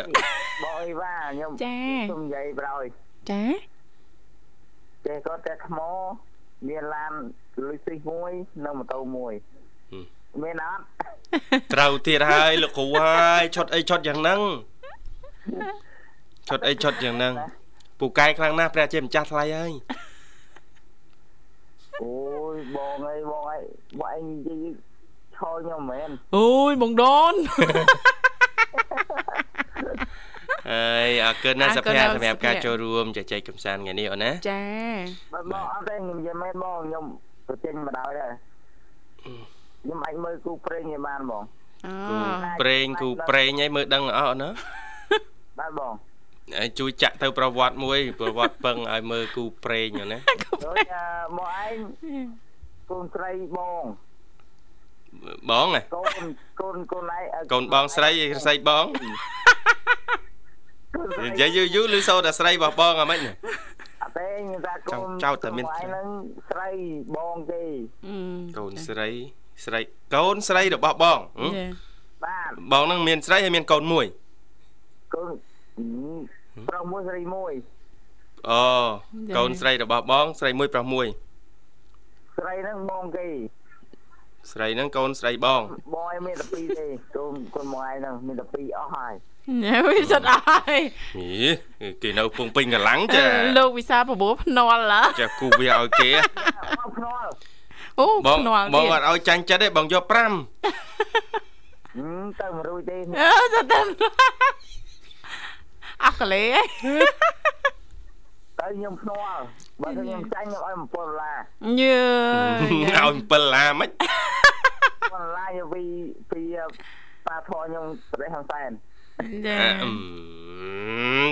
Speaker 4: បងអីវ៉ាខ្ញុំខ្ញុំនិយាយប្រយ
Speaker 3: ចា
Speaker 4: ចេះគាត់តែថ្ម មានឡានលុយស៊ីមួយនិងម៉ូតូមួយមានអត់
Speaker 1: ត្រូវទៀតហើយលោកគ្រូហើយឈុតអីឈុតយ៉ាងហ្នឹងឈុតអីឈុតយ៉ាងហ្នឹងពូកែខ្លាំងណាស់ព្រះជាម្ចាស់ថ្លៃហើយ
Speaker 4: អូយបងអីបងអីបងឯងនិយាយឈរខ្ញុំមែន
Speaker 3: អូយបងដូន
Speaker 1: អើយអរគុណណាស់សុភ័ក្រសម្រាប់ការចូលរួមជជែកកម្សាន្តថ្ងៃនេះអូនណា
Speaker 3: ចា
Speaker 4: បងអត់ទេខ្ញុំនិយាយមែនបងខ្ញុំទៅចេញមកដល់ដែរខ្ញុំអាចមើលគូប្រេងឲ្យបានបង
Speaker 1: គូប្រេងគូប្រេងឲ្យមើលដឹងអស់ណា
Speaker 4: បាទបង
Speaker 1: ហើយជួយចាក់ទៅប្រវត្តិមួយ ប្រវត្តិពឹងឲ្យមើលគូប្រេងណា
Speaker 4: ដូចមកឯងកូនស្រីបង
Speaker 1: បងហ៎
Speaker 4: កូនកូនកូនឯង
Speaker 1: កូនបងស្រីស្រីបង និយាយយូរយូរឬសូតែស្រីរបស់បងអ្ហ្មិច
Speaker 4: អត់ទេខ្ញុំថាកូន
Speaker 1: ចោតតែមាន
Speaker 4: ហ្នឹងស្រីបងទេ
Speaker 1: កូនស្រីស្រីកូនស្រីរបស់បង
Speaker 4: បាទ
Speaker 1: បងហ្នឹងមានស្រីហើយមានកូនមួ
Speaker 4: យកូនប្រុសមួយស្រីមួយ
Speaker 1: អូកូនស្រីរបស់បង ស្រីមួយប្រុសមួយ
Speaker 4: ស្រីហ្នឹងបងគេ
Speaker 1: ស្រីហ្នឹងកូនស្រីបង
Speaker 4: បងឯងមានតែពីរទេកូនកូនមកឯងហ្នឹងមានតែពីរអស់ហើយ
Speaker 3: ញ៉ែវិសិតអស់ហើយ
Speaker 1: ហីគេនៅពងពេញកម្លាំងចា
Speaker 3: លោកវិសាប្រមូលភ្នាល់ឡា
Speaker 1: ចាគូវាឲ្យគេ
Speaker 4: ភ្នាល់
Speaker 3: អូភ្នាល់
Speaker 1: បងអត់ឲ្យចាញ់ចិត្តទេបងយក5ហឹម
Speaker 4: ទៅមិនរួចទេ
Speaker 3: អឺទៅអស់កលេ
Speaker 4: ទៅខ្ញុំភ្នាល់ បើខ្ញុំចាញ់ខ្ញុំឲ្យ7ដុល្លារ
Speaker 3: ញើ
Speaker 1: ឲ្យ7ដុល្លារមិន
Speaker 4: 7ដុល្លារយកពីពីប៉ាធរខ្ញុំប្រទេសហ៊ុនសែន
Speaker 3: ចា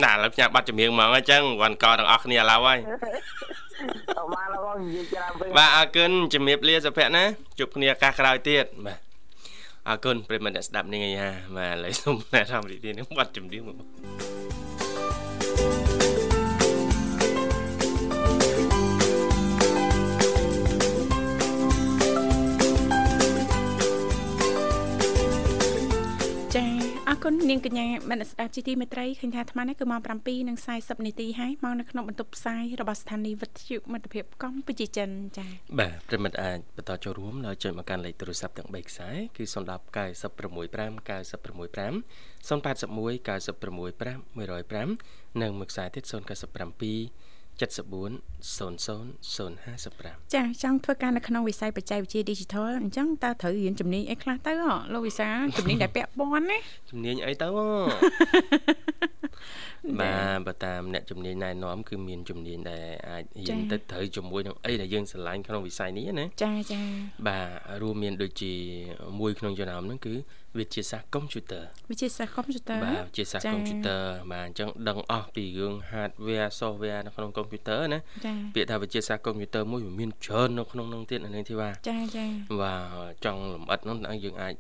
Speaker 1: ដាក់លើផ្ញើបាត់ចម្រៀងហ្មងអញ្ចឹងវ៉ាន់កទាំងអស់គ្នាឥឡូវហើយ
Speaker 4: អត់បានឡងនិយាយច្រើនពេក
Speaker 1: បាទអរគុណជំរាបលាសុភ័ក្រណាជួបគ្នាឱកាសក្រោយទៀតបាទអរគុណប្រិមត្តអ្នកស្ដាប់នាងអាយ៉ាបាទឥឡូវសូមណែនាំរីករាយនឹងបាត់ចម្រៀងមក
Speaker 3: គុណនាងកញ្ញាមនស្ដាប់ជីទីមេត្រីឃើញថាអាត្មានេះគឺម៉ោង7:40នាទីហើយមកនៅក្នុងបន្ទប់ផ្សាយរបស់ស្ថានីយ៍វិទ្យុមិត្តភាពកម្ពុជាចិនចា៎
Speaker 1: បាទប្រិមិត្តអាចបន្តចូលរួមដោយចុចមកកាន់លេខទូរស័ព្ទទាំង3ខ្សែគឺ010 965 965 081 965 105និងមួយខ្សែទៀត097 74 00 055
Speaker 3: ចាចង់ធ្វើការនៅក្នុងវិស័យបច្ចេកវិទ្យា Digital អញ្ចឹងតើត្រូវរៀនជំនាញអីខ្លះទៅលោកវិសាជំនាញដែលពាក់ព័ន្ធណា
Speaker 1: ជំនាញអីទៅបាទបើតាមអ្នកជំនាញណែនាំគឺមានជំនាញដែលអាចរៀនទៅត្រូវជាមួយនឹងអីដែលយើងស្រឡាញ់ក្នុងវិស័យនេះណា
Speaker 3: ចាចា
Speaker 1: បាទរួមមានដូចជាមួយក្នុងចំណោមហ្នឹងគឺ វិទ្យាសាស្ត្រកុំព្យូទ័រ
Speaker 3: វិទ្យាសាស្ត្រកុំព្យូទ័រ
Speaker 1: បាទវិទ្យាសាស្ត្រកុំព្យូទ័របាទអញ្ចឹងដឹងអស់ពីរឿង hardware software នៅក្នុងកុំព្យូទ័រណាពាក្យថាវិទ្យាសាស្ត្រកុំព្យូទ័រមួយវាមានច្រើននៅក្នុងនោះទៀតអានេះធីវ៉ា
Speaker 3: ចាចា
Speaker 1: បាទចង់លម្អិតនោះយើងអាច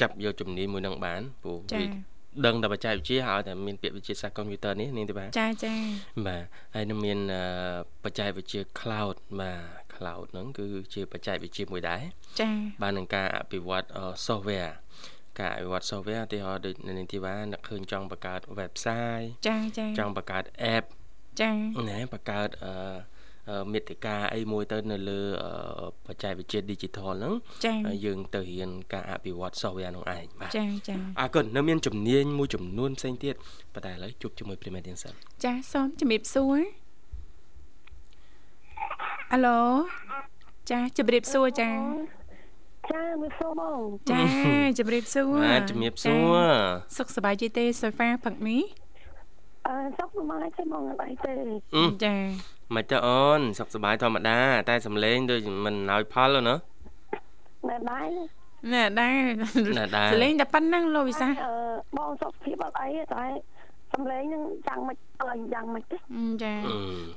Speaker 1: ចាប់យកជំនាញមួយនឹងបានព្រោះវាដឹងតែបច្ចេកវិទ្យាហើយតែមានពាក្យវិទ្យាសាស្ត្រកុំព្យូទ័រនេះនាងទេបាទ
Speaker 3: ចាចា
Speaker 1: បាទហើយនឹងមានបច្ចេកវិទ្យា cloud បាទ cloud ហ្នឹងគឺជាបច្ចេកវិទ្យាមួយដែរ
Speaker 3: ចា
Speaker 1: បាទនឹងការអភិវឌ្ឍ software ការអភិវឌ្ឍ software ទីហោដូចនៅនាងធីវ៉ានឹកឃើញចង់បង្កើត website
Speaker 3: ចាចា
Speaker 1: ចង់បង្កើត app
Speaker 3: ចា
Speaker 1: ណែបង្កើតអឺមេតិកាអីមួយទៅនៅលើបច្ចេកវិទ្យា digital ហ្នឹងយើងទៅរៀនការអភិវឌ្ឍ software នោះឯង
Speaker 3: បាទចាចា
Speaker 1: អរគុណនៅមានជំនាញមួយចំនួនផ្សេងទៀតប៉ុន្តែឥឡូវជួបជាមួយ Premier ទៀងសិន
Speaker 3: ចាសូមជំរាបសួរអាឡូចាជំរាបសួរចា
Speaker 5: ចា ជំរាបសួរបង
Speaker 3: ចាជំរាបសួរ
Speaker 1: បាទជំរាបសួរ
Speaker 3: សុខសប្បាយទេសូហ្វាផឹកនេះ
Speaker 5: អឺសុខសប្បាយទេបងអីទេ
Speaker 3: ចា
Speaker 1: មិនទៅអូនសុខសប្បាយធម្មតា តែសំឡេងដូចមិនឲ្យផលណា
Speaker 5: ណែដែរ
Speaker 3: ណែដែរ
Speaker 1: ណែដែរ
Speaker 3: សំឡេងតែប៉ុណ្្នឹងលោកវិសា
Speaker 5: អឺបងសុខភាពអត់អីតែសំឡេងនឹងយ៉ាងមិន អើយ៉ាងមិនទេ
Speaker 3: ចា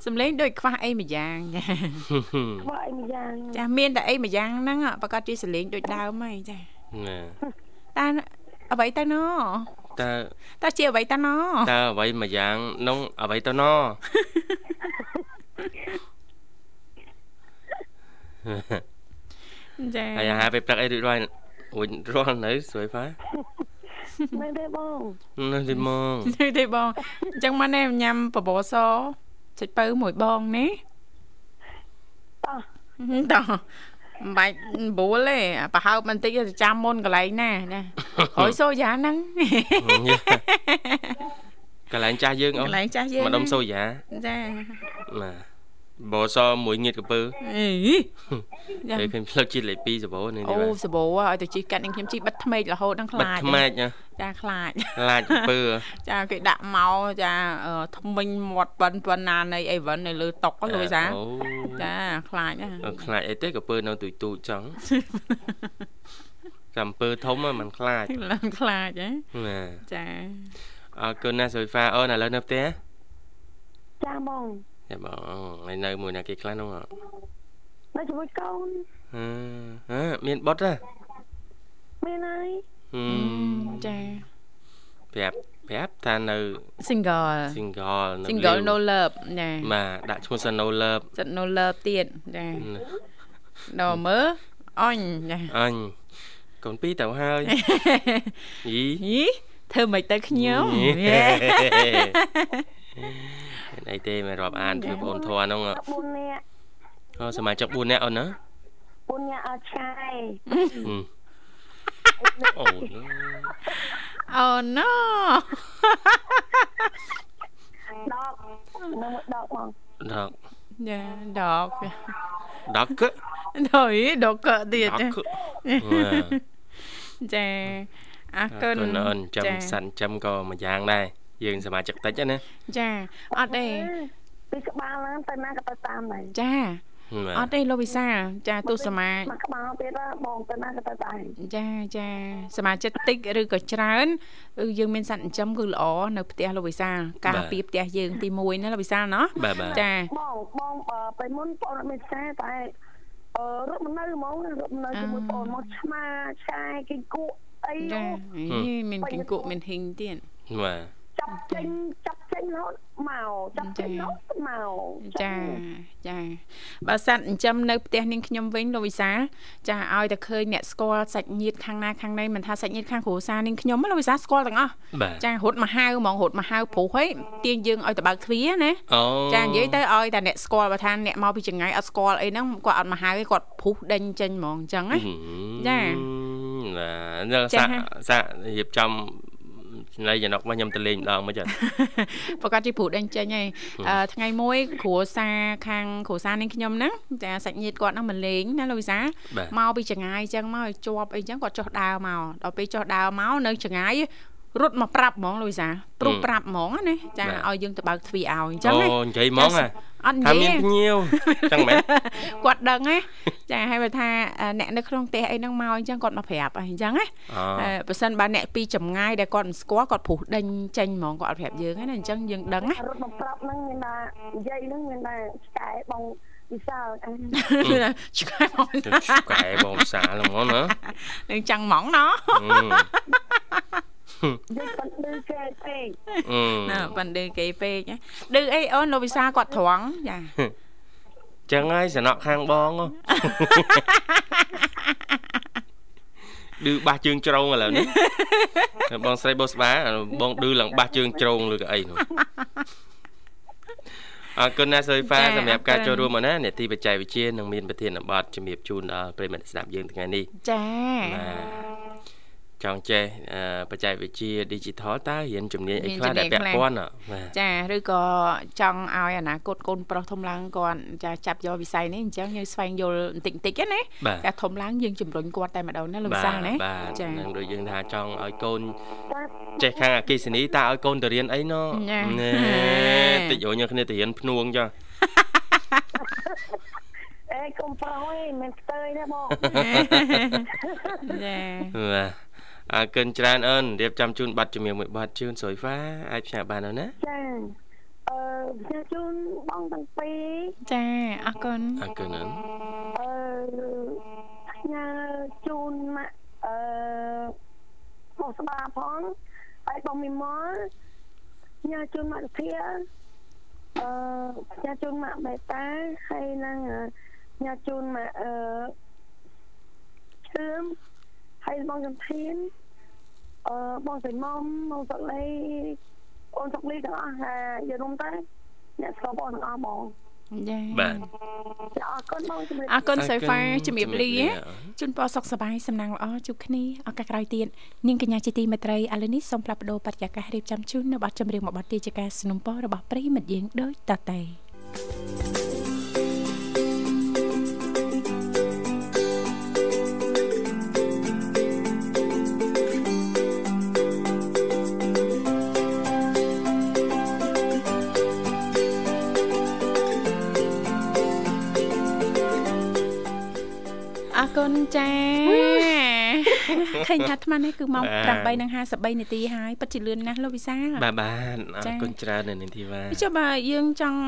Speaker 3: សំឡេងដូចខ្វះអីមួយយ៉ាងចា
Speaker 5: ខ្វះអីមួយយ៉ាង
Speaker 3: ចាមានតែអីមួយយ៉ាងហ្នឹងប្រកាសជាសំឡេងដូចដើមហីចា
Speaker 1: ណា
Speaker 3: តែអ្វីទៅណ
Speaker 1: តើ
Speaker 3: តើជាអ្វីតើណ
Speaker 1: តើអ្វីមួយយ៉ាងនោះអ្វីទៅណ
Speaker 3: ចា
Speaker 1: ហើយអាហារពេលព្រឹកអីរួចរាល់រួចរាល់នៅស្រួយផា
Speaker 5: នៅទេបង
Speaker 1: នៅទេបង
Speaker 3: នៅទេបងអញ្ចឹងមកណែញ៉ាំបបរសចុចពៅមួយបងនេះតោះមិនបាច់បួលទេប្រហើបបន្តិចទៅចាំមុនកន្លែងណាណាអុយសូយ៉ាហ្នឹង
Speaker 1: កន្លែងចាស់យើងអូ
Speaker 3: កន្លែងចាស់យើង
Speaker 1: ម្ដុំសូយ៉ា
Speaker 3: ចា
Speaker 1: បាទ បោសមួយងៀតកពើអីគេឃើញផ្លឹកជាតិលេខ2សបោនេះ
Speaker 3: អូសបោឲ្យទៅជីកាត់នឹងខ្ញុំជីបិទថ្មេករហូតដល់ខ្លាច
Speaker 1: បិទថ្មេក
Speaker 3: ចាខ្លាច
Speaker 1: ខ្លាចកពើ
Speaker 3: ចាគេដាក់មកចាថ្មិញមាត់ប៉ុនប៉ុណ្ណានៃអីវិននៅលើតុកលុយសាចាខ្លាច
Speaker 1: ខ្លាចអីទេកពើនៅទូចទូចចង់ចាំពើធំមិនខ្លាច
Speaker 3: ឡើងខ្លាចហ៎ចា
Speaker 1: អរគុណណាសុយហ្វាអូនឥឡូវនៅផ្ទះ
Speaker 5: ចាបង
Speaker 1: ចាបងហើយនៅមួយណាគេខ្លះនោះ
Speaker 5: នៅជាមួយកូន
Speaker 1: ហឺហឺមានបុតទេ
Speaker 5: មានហើយ
Speaker 3: ចា
Speaker 1: ប្រាប់ប្រាប់ថានៅ
Speaker 3: single
Speaker 1: single
Speaker 3: single no love ចា
Speaker 1: បាទដាក់ឈ្មោះសិន no love
Speaker 3: សិន no love ទៀតចាដល់មើអញចា
Speaker 1: អញកូនពីរទៅហើយយី
Speaker 3: យីធ្វើមិនទៅខ្ញុំ
Speaker 1: អីទេមិនរាប់អានគឺបងអូនធွာហ្នឹង
Speaker 5: 4នាក់
Speaker 1: អូសមាជិក4នាក់អូនណា
Speaker 5: 4នាក់អត់ឆាយ
Speaker 1: អូ
Speaker 3: អូណូ
Speaker 5: ដកនៅដកបង
Speaker 1: ដក
Speaker 3: យ៉ាដក
Speaker 1: ដកក
Speaker 3: ដល់ដកកទៀតចាអរគុណ
Speaker 1: អូនចាំសិនចាំក៏មួយយ៉ាងដែរ យើងសមាជិកតិចណា
Speaker 3: ចាអត់ទេ
Speaker 5: ពីក្បាលហ្នឹងទៅណាក៏ទៅតាមដែរ
Speaker 3: ចាអត់ទេលោកវិសាចាទស្សមា
Speaker 5: មកក្បាលទៀតបងទៅណាក៏ទៅដែរ
Speaker 3: ចាចាសមាជិកតិចឬក៏ច្រើនគឺយើងមានសត្វចិញ្ចឹមគឺល្អនៅផ្ទះលោកវិសាការពារផ្ទះយើងទី1ណាលោកវិសាណោះ
Speaker 1: ចា
Speaker 5: បងបងទៅមុនបងអត់មានផ្សារតែអឺរត់មកនៅហ្មងរត់នៅជាមួយបងមកឆ្មាឆាយគីគក់អីចា
Speaker 3: មានគីគក់មានហ៊ីងទៀត
Speaker 1: បាទ
Speaker 5: ចាប់ចេញចាប់ចេញរហូតមកចាប់ចេញរហូតមក
Speaker 3: ចាចាបើសัตว์ចិញ្ចឹមនៅផ្ទះនាងខ្ញុំវិញលោកវិសាចាឲ្យតែឃើញអ្នកស្គាល់សាច់ញាតិខាងណាខាងណីមិនថាសាច់ញាតិខាងគ្រួសារនាងខ្ញុំលោកវិសាស្គាល់ទាំងអស់ចារត់មកហៅហ្មងរត់មកហៅព្រោះហីទាញយើងឲ្យទៅបើកទ្វារណាចានិយាយទៅឲ្យតែអ្នកស្គាល់បើថាអ្នកមកពីចង្ងាយអត់ស្គាល់អីហ្នឹងគាត់អត់មកហៅទេគាត់ព្រុសដេញចេញហ្មងអញ្ចឹងណាចា
Speaker 1: បាទសាក់សាក់រៀបចំ ចំណៃចំណុកមកខ្ញុំទៅលេងម្ដងមិនចឹង
Speaker 3: ប្រកាសជាព្រួតដេញចេញហើយថ្ងៃមួយគ្រួសារខាងគ្រួសារនាងខ្ញុំហ្នឹងចាសាច់ញាតិគាត់ហ្នឹងមកលេងណាលោកវិសាមកពីចងាយអញ្ចឹងមកជាប់អីអញ្ចឹងគាត់ចុះដើរមកដល់ពេលចុះដើរមកនៅចងាយ រត់មកប្រាប់ហ្មងលូយសាព្រុសប្រាប់ហ្មងណាចាឲ្យយើងទៅបើកទ្វារឲ្យអញ្ចឹងណា
Speaker 1: អូនិយាយហ្មងហ่ะ
Speaker 3: អត់និយាយថា
Speaker 1: មានភ្ញៀវចឹងមែន
Speaker 3: គាត់ដឹងណាចាហើយបើថាអ្នកនៅក្នុងផ្ទះអីហ្នឹងមកអញ្ចឹងគាត់មកប្រាប់អញ្ចឹងណាបើសិនបើអ្នកពីចម្ងាយដែលគាត់មិនស្គាល់គាត់ព្រុសដេញចេញហ្មងគាត់អត់ប្រាប់យើងណាអញ្ចឹងយើងដឹងណា
Speaker 5: រត់មកប្រាប់ហ្នឹងមានថានិយាយហ្នឹងមានថាឆ្កែបងវិសាល
Speaker 3: ឆ្កែបង
Speaker 1: ឆ្កែបងវិសាលហ្មងណា
Speaker 3: នឹងចាំងហ្មងណោះ
Speaker 5: ឌឺ បណ្ឌឺគេពេក
Speaker 3: ណាបណ្ឌឺគេពេកឌឺអីអូនលោកវិសាគាត់ត្រង់ចា
Speaker 1: ចឹងហើយសំណក់ខាងបងឌឺបាសជើងជ្រងឥឡូវនេះបងស្រីបោស្បាបងឌឺឡើងបាសជើងជ្រងឬក៏អីនោះអរគុណណាសុយហ្វាសម្រាប់ការចូលរួមមកណានេតិបច្ចេកវិទ្យានឹងមានប្រធានបទជំរាបជូនដល់ប្រិយមិត្តស្ដាប់យើងថ្ងៃនេះ
Speaker 3: ចា
Speaker 1: បាទ ចង់ចេះបច្ចេកវិទ្យា digital តើរៀនជំនាញអីខ្លះដែលពាក់ព័ន្ធ
Speaker 3: ចាឬក៏ចង់ឲ្យអនាគតកូនប្រុសធំឡើងគាត់ចាចាប់យកវិស័យនេះអញ្ចឹងយើងស្វែងយល់បន្តិចបន្តិចណាចាធំឡើងយើងជំរុញគាត់តែម្ដងណាលោកវិសាលណា
Speaker 1: ចានឹងដូចយើងថាចង់ឲ្យកូនចេះខាងអកិសនីតើឲ្យកូនទៅរៀនអីណ៎តិចយកគ្នាទៅរៀនភ្នួងចា
Speaker 5: អេកុំប្រុសឯងមិនស្ទើរទេបង
Speaker 1: ចាបាទអើ កិនច្រើនអូនរៀបចំជូនប័ណ្ណជំនឿមួយប័ណ្ណជូនស្រួយហ្វាអាចផ្សាយបានអូនណា
Speaker 5: ចាអឺផ្សាយជូនបងទាំងពីរ
Speaker 3: ចាអរគុណ
Speaker 1: អរគុណអូន
Speaker 5: អឺផ្ញើជូនមកអឺបងស្បាផងហើយបងមីម៉លផ្ញើជូនមកធាអឺផ្ញើជូនមកបេតាហើយនឹងផ្ញើជូនមកអឺឈឿមហើយបងចំធាន អឺបងសៃមុំបងសុកលីអូនសុកលីទាំងអស់ថាយល់ទៅអ្នកស្គាល់បងទាំងអស់បង
Speaker 3: ចា
Speaker 1: បាទ
Speaker 5: អរគុណបងជំរាប
Speaker 3: អរគុណសូហ្វាជំរាបលាជូនពរសុខសប្បាយសំណាងល្អជួបគ្នាឱកាសក្រោយទៀតនាងកញ្ញាជាទីមេត្រីឥឡូវនេះសូមផ្លាប់បដោបរិយាកាសរៀបចំជូននៅប័ណ្ណចម្រៀងមួយប័ណ្ណទីជាការสนับสนุนរបស់ប្រិមិត្តយើងដូចតទៅ ចាឃើញថាអាត្មានេះគឺម៉ោង8:53នាទីហើយពិតជាលឿនណាស់លោកវិសាល
Speaker 1: បាទបាទអរគុណច្រើននៅនាងធីវ៉ា
Speaker 3: ចុះបាទយើងចង់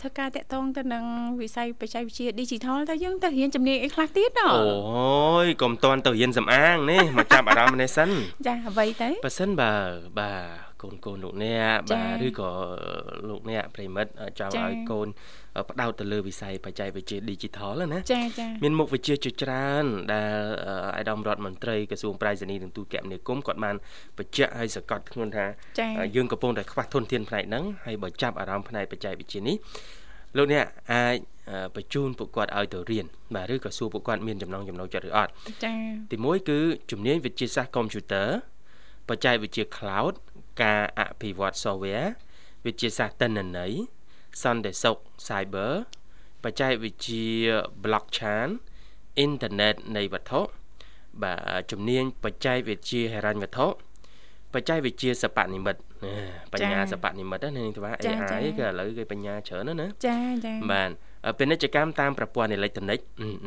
Speaker 3: ធ្វើការតាក់ទងទៅនឹងវិស័យបច្ចេកវិទ្យា Digital តើយើងទៅរៀនជំនាញអីខ្លះទៀតអូ
Speaker 1: អូយកុំតន់ទៅរៀនសំអាងនេះមកចាប់អារម្មណ៍នេះសិន
Speaker 3: ចាអ្វីទៅ
Speaker 1: បើសិនបើបាទ កូនកូនលោកអ្នកបាទឬក៏លោកអ្នកប្រិមិត្តចង់ឲ្យកូនផ្ដោតទៅលើវិស័យបច្ចេកវិទ្យា Digital ណា
Speaker 3: ចាចា
Speaker 1: មានមុខវិជ្ជាជាច្រើន ដែលអាដាមរដ្ឋមន្ត្រីក្រសួងប្រៃសណីនិងទូតគមនាគមន៍គាត់បានបញ្ជាក់ឲ្យសកត់ធ្ងន់ថាយើងកំពុងតែខ្វះធនធានផ្នែកហ្នឹងហើយបើចាប់អារម្មណ៍ផ្នែកបច្ចេកវិទ្យានេះលោកអ្នកអាចបញ្ជូនពួកគាត់ឲ្យទៅរៀនបាទឬក៏សួរពួកគាត់មានចំណងចំណូលចិត្តឬអត់
Speaker 3: ចា៎
Speaker 1: ទីមួយគឺជំនាញវិទ្យាសាស្ត្រកុំព្យូទ័របច្ចេកវិទ្យា cloud ការអភិវឌ្ឍ software វិទ្យាសាស្ត្រទិន្នន័យសន្តិសុខ Cyber បច្ចេកវិទ្យា Blockchain អ៊ីនធឺណិតនៃវត្ថុបាទជំនាញបច្ចេកវិទ្យាហិរញ្ញវត្ថុបច្ចេកវិទ្យាសព្វនិមិត្តបញ្ញាសព្វនិមិត្តណានាងថា AI គឺឥឡូវគេបញ្ញាច្រើនណា
Speaker 3: ចាចា
Speaker 1: បាទពាណិជ្ជកម្មតាមប្រព័ន្ធអេឡិចត្រូនិក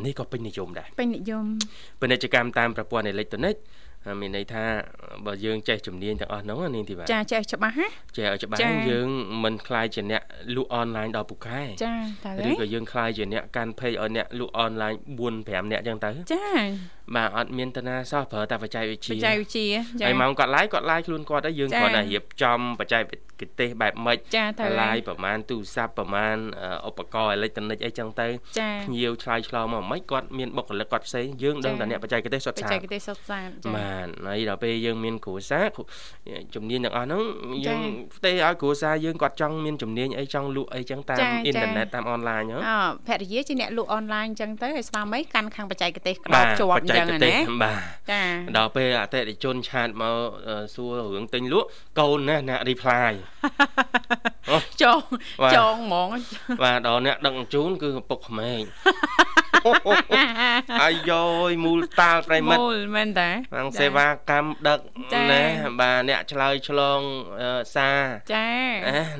Speaker 1: នេះក៏ពេញនិយមដែរ
Speaker 3: ពេញនិយម
Speaker 1: ពាណិជ្ជកម្មតាមប្រព័ន្ធអេឡិចត្រូនិក មានន័យថាបើយើងចេះជំនាញទាំងអស់ហ្នឹងនាងធីវ៉ា
Speaker 3: ចាចេះច្បាស់ណា
Speaker 1: ចេះឲ្យច្បាស់យើងមិនខ្លាយជាអ្នកលក់អនឡាញដល់ពូកែ
Speaker 3: ចាតើ
Speaker 1: ឬក៏យើងខ្លាយជាអ្នកកាន់ page ឲ្យអ្នកលក់អនឡាញ4 5អ្នកចឹងទៅ
Speaker 3: ចា
Speaker 1: បាទអត់មានតាណាសោះប្រើតែបច្ចេកវិទ្យា
Speaker 3: បច្ចេកវិទ្យា
Speaker 1: ហើយម៉ោងគាត់ live គាត់ live ខ្លួនគាត់ទៅយើងគ្រាន់តែរៀបចំបច្ចេកទេសបែបម៉េច live ប្រហែលទូរស័ព្ទប្រហែលឧបករណ៍អេឡិចត្រូនិកអីចឹងទៅភ្ញៀវឆ្លើយឆ្លងមកម៉េចគាត់មានបុគ្គលិកគាត់ផ្សេងយើងដឹងតែអ្នកបច្ចេកទេសសុទ្ធសាធបច្ចេ
Speaker 3: កទេសសុទ្ធសាធ
Speaker 1: ចា៎បាទហើយដល់ពេលយើងមានគ្រួសារជំនាញទាំងអស់ហ្នឹងយើងផ្ទេឲ្យគ្រួសារយើងគាត់ចង់មានជំនាញអីចង់លក់អីចឹងតាមអ៊ីនធឺណិតតាមអនឡាញហ៎
Speaker 3: អូភរិយាជាអ្នកលក់អនឡាញចឹងទៅឲ្យស្វាមីកាន់ខាងបច្ចេកទេសក្តោបជាប់ចឹងណា
Speaker 1: បាទចាដល់ពេលអតិថិជនឆាតមកសួររឿងទិញលក់កូនណាអ្នក reply
Speaker 3: ចងចងហ្មង
Speaker 1: បាទដល់អ្នកដឹកជញ្ជូនគឺឪពុកក្មេង អាយយមូលតាលប្រិមិត្ត
Speaker 3: មូលមែនតា
Speaker 1: ខាងសេវាកម្មដឹកណាបាទអ្នកឆ្លើយឆ្លងសារ
Speaker 3: ចា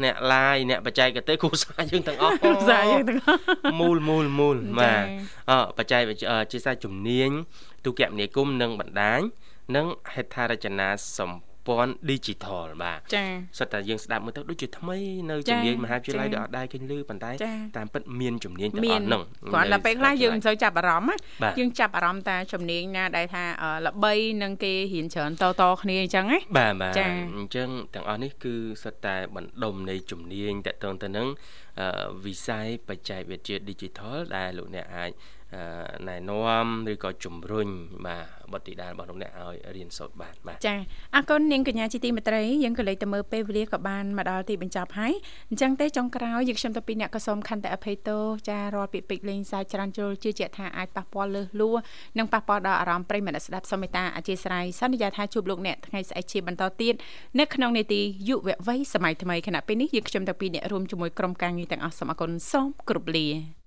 Speaker 1: អ្នកឡាយអ្នកបច្ចេកទេសគ្រូសាយើងទាំងអស់
Speaker 3: គ្រូសាយើងទាំងអស់
Speaker 1: មូលមូលមូលបាទអបច្ចេកវិទ្យាជាសាជំនាញទូរគមនាគមន៍និងបណ្ដាញនិងហេដ្ឋារចនាសម្ព័ន្ធ digital បាទ
Speaker 3: ចា៎
Speaker 1: សិតតែយើងស្ដាប់មើលទៅដូចជាថ្មីនៅជំនាញមហាវិទ្យាល័យដូចអត់ដែរឃើញឮប៉ុន្តែតាមពិតមានជំនាញទាំងអស់ហ្នឹង
Speaker 3: គ្រាន់តែពេលខ្លះយើងមិនសូវចាប់អារម្មណ៍យើងចាប់អារម្មណ៍តែជំនាញណាដែលថាល្បីនឹងគេរៀនច្រើនតតគ្នាអញ្ចឹងណា
Speaker 1: បាទបាទអញ្ចឹងទាំងអស់នេះគឺសិតតែបណ្ដុំនៃជំនាញតកតងទៅនឹងវិស័យបច្ចេកវិទ្យា digital ដែលលោកអ្នកអាច ណែនាំឬក៏ជំរុញបាទបុត្រធីតារបស់លោកអ្នកឲ្យរៀនសូត្របានបាទ
Speaker 3: ចាអរគុណនាងកញ្ញាជាទីមេត្រីយើងក៏លេចទៅមើលពេលវេលាក៏បានមកដល់ទីបញ្ចប់ហើយអញ្ចឹងទេចុងក្រោយយើងខ្ញុំទៅពីអ្នកក៏សូមខន្តិអភ័យទោសចារាល់ពាក្យពេចន៍លេងសើចច្រើនជ្រុលជឿជាក់ថាអាចប៉ះពាល់លើសលួនិងប៉ះពាល់ដល់អារម្មណ៍ប្រិយមិត្តស្ដាប់សូមមេត្តាអធិស្ឋានសន្យាថាជួបលោកអ្នកថ្ងៃស្អែកជាបន្តទៀតនៅក្នុងនេតិយុវវ័យសម័យថ្មីខណៈពេលនេះយើងខ្ញុំទៅពីអ្នករួមជាមួយក្រុមការងារទាំងអស់សូមអរគុណសូមគោរពលា